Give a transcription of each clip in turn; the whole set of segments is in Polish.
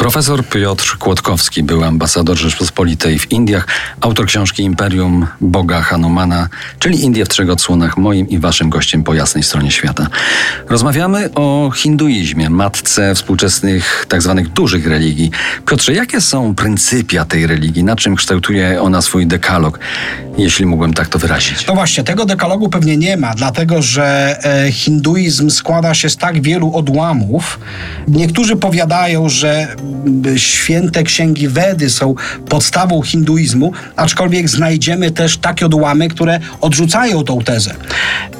Profesor Piotr Kłodkowski był ambasador Rzeczpospolitej w Indiach, autor książki Imperium Boga Hanumana, czyli Indie w trzech odsłonach, moim i waszym gościem po jasnej stronie świata. Rozmawiamy o hinduizmie, matce współczesnych tak zwanych dużych religii. Piotrze, jakie są pryncypia tej religii? Na czym kształtuje ona swój dekalog? Jeśli mógłbym tak to wyrazić. No właśnie, tego dekalogu pewnie nie ma, dlatego że e, hinduizm składa się z tak wielu odłamów. Niektórzy powiadają, że święte księgi Wedy są podstawą hinduizmu, aczkolwiek znajdziemy też takie odłamy, które odrzucają tą tezę.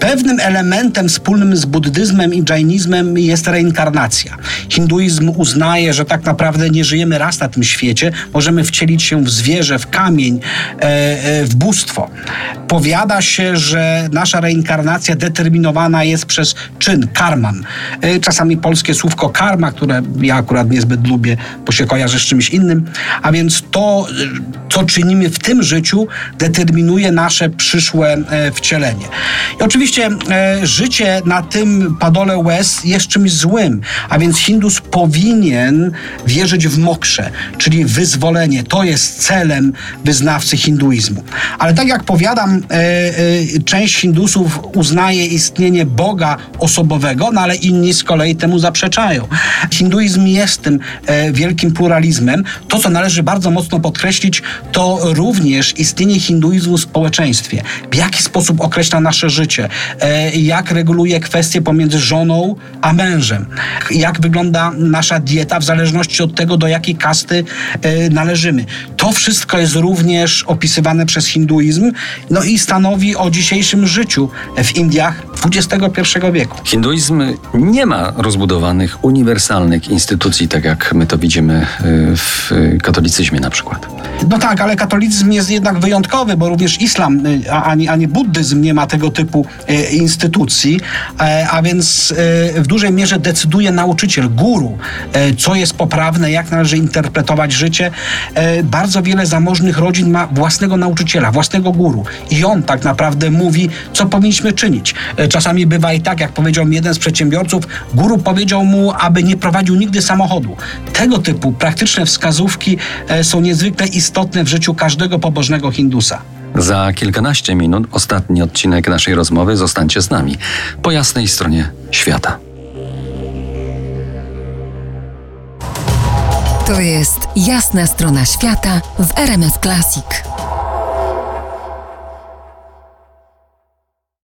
Pewnym elementem wspólnym z buddyzmem i dżainizmem jest reinkarnacja. Hinduizm uznaje, że tak naprawdę nie żyjemy raz na tym świecie, możemy wcielić się w zwierzę, w kamień, e, e, w bóstwo. Powiada się, że nasza reinkarnacja determinowana jest przez czyn, karman. E, czasami polskie słówko karma, które ja akurat niezbyt lubię, bo się kojarzy z czymś innym. A więc to, co czynimy w tym życiu, determinuje nasze przyszłe e, wcielenie. I oczywiście e, życie na tym padole łez jest czymś złym, a więc Hindus powinien wierzyć w mokrze, czyli wyzwolenie. To jest celem wyznawcy hinduizmu. Ale tak jak powiadam, e, część Hindusów uznaje istnienie Boga osobowego, no ale inni z kolei temu zaprzeczają. Hinduizm jest tym wielkim pluralizmem. To, co należy bardzo mocno podkreślić, to również istnienie hinduizmu w społeczeństwie. W jaki sposób określa nasze życie, e, jak reguluje kwestie pomiędzy żoną a mężem, jak wygląda nasza dieta w zależności od tego, do jakiej kasty e, należymy. To wszystko jest również opisywane przez hinduizm, no i stanowi o dzisiejszym życiu w Indiach XXI wieku. Hinduizm nie ma rozbudowanych, uniwersalnych instytucji, tak jak my to widzimy y, w katolicyzmie na przykład. No tak, ale katolicyzm jest jednak wyjątkowy, bo również islam, y, ani, ani buddyzm nie ma tego typu y, instytucji, e, a więc w dużej mierze decyduje nauczyciel, guru, e, co jest poprawne, jak należy interpretować życie. E, bardzo wiele zamożnych rodzin ma własnego nauczyciela, własnego guru i on tak naprawdę mówi, co powinniśmy czynić. Czasami bywa i tak, jak powiedział mi jeden z przedsiębiorców, guru powiedział mu, aby nie prowadził nigdy samochodu. Tego typu praktyczne wskazówki są niezwykle istotne w życiu każdego pobożnego Hindusa. Za kilkanaście minut ostatni odcinek naszej rozmowy. Zostańcie z nami po jasnej stronie świata. To jest jasna strona świata w RMS Classic.